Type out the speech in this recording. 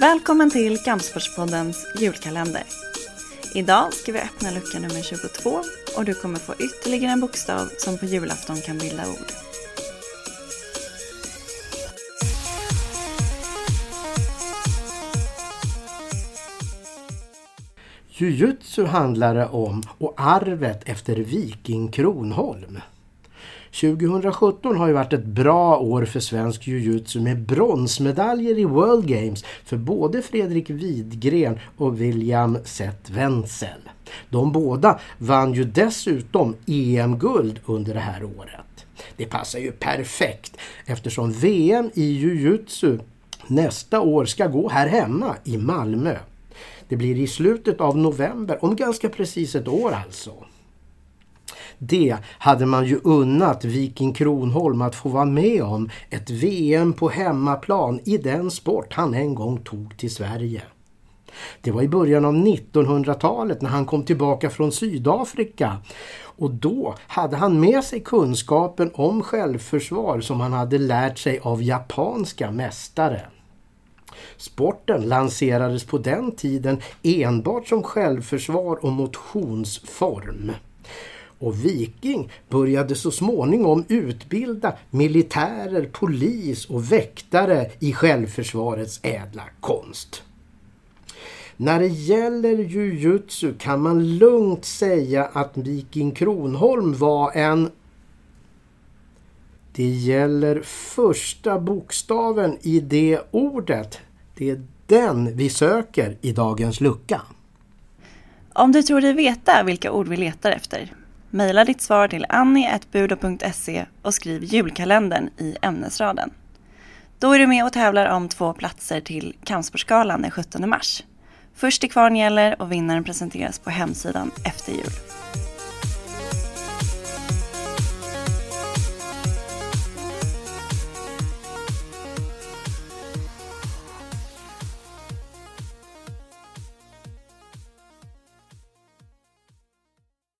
Välkommen till Kampsportspoddens julkalender. Idag ska vi öppna lucka nummer 22 och du kommer få ytterligare en bokstav som på julafton kan bilda ord. Jujutsu handlar det om och arvet efter Viking Kronholm. 2017 har ju varit ett bra år för svensk jujutsu med bronsmedaljer i World Games för både Fredrik Widgren och William Seth Wenzel. De båda vann ju dessutom EM-guld under det här året. Det passar ju perfekt eftersom VM i jujutsu nästa år ska gå här hemma i Malmö. Det blir i slutet av november, om ganska precis ett år alltså. Det hade man ju unnat Viking Kronholm att få vara med om ett VM på hemmaplan i den sport han en gång tog till Sverige. Det var i början av 1900-talet när han kom tillbaka från Sydafrika och då hade han med sig kunskapen om självförsvar som han hade lärt sig av japanska mästare. Sporten lanserades på den tiden enbart som självförsvar och motionsform. Och Viking började så småningom utbilda militärer, polis och väktare i självförsvarets ädla konst. När det gäller jujutsu kan man lugnt säga att Viking Kronholm var en det gäller första bokstaven i det ordet. Det är den vi söker i dagens lucka. Om du tror dig veta vilka ord vi letar efter, mejla ditt svar till annie.budo.se och skriv julkalendern i ämnesraden. Då är du med och tävlar om två platser till Kampsportsgalan den 17 mars. Först till kvarn gäller och vinnaren presenteras på hemsidan efter jul.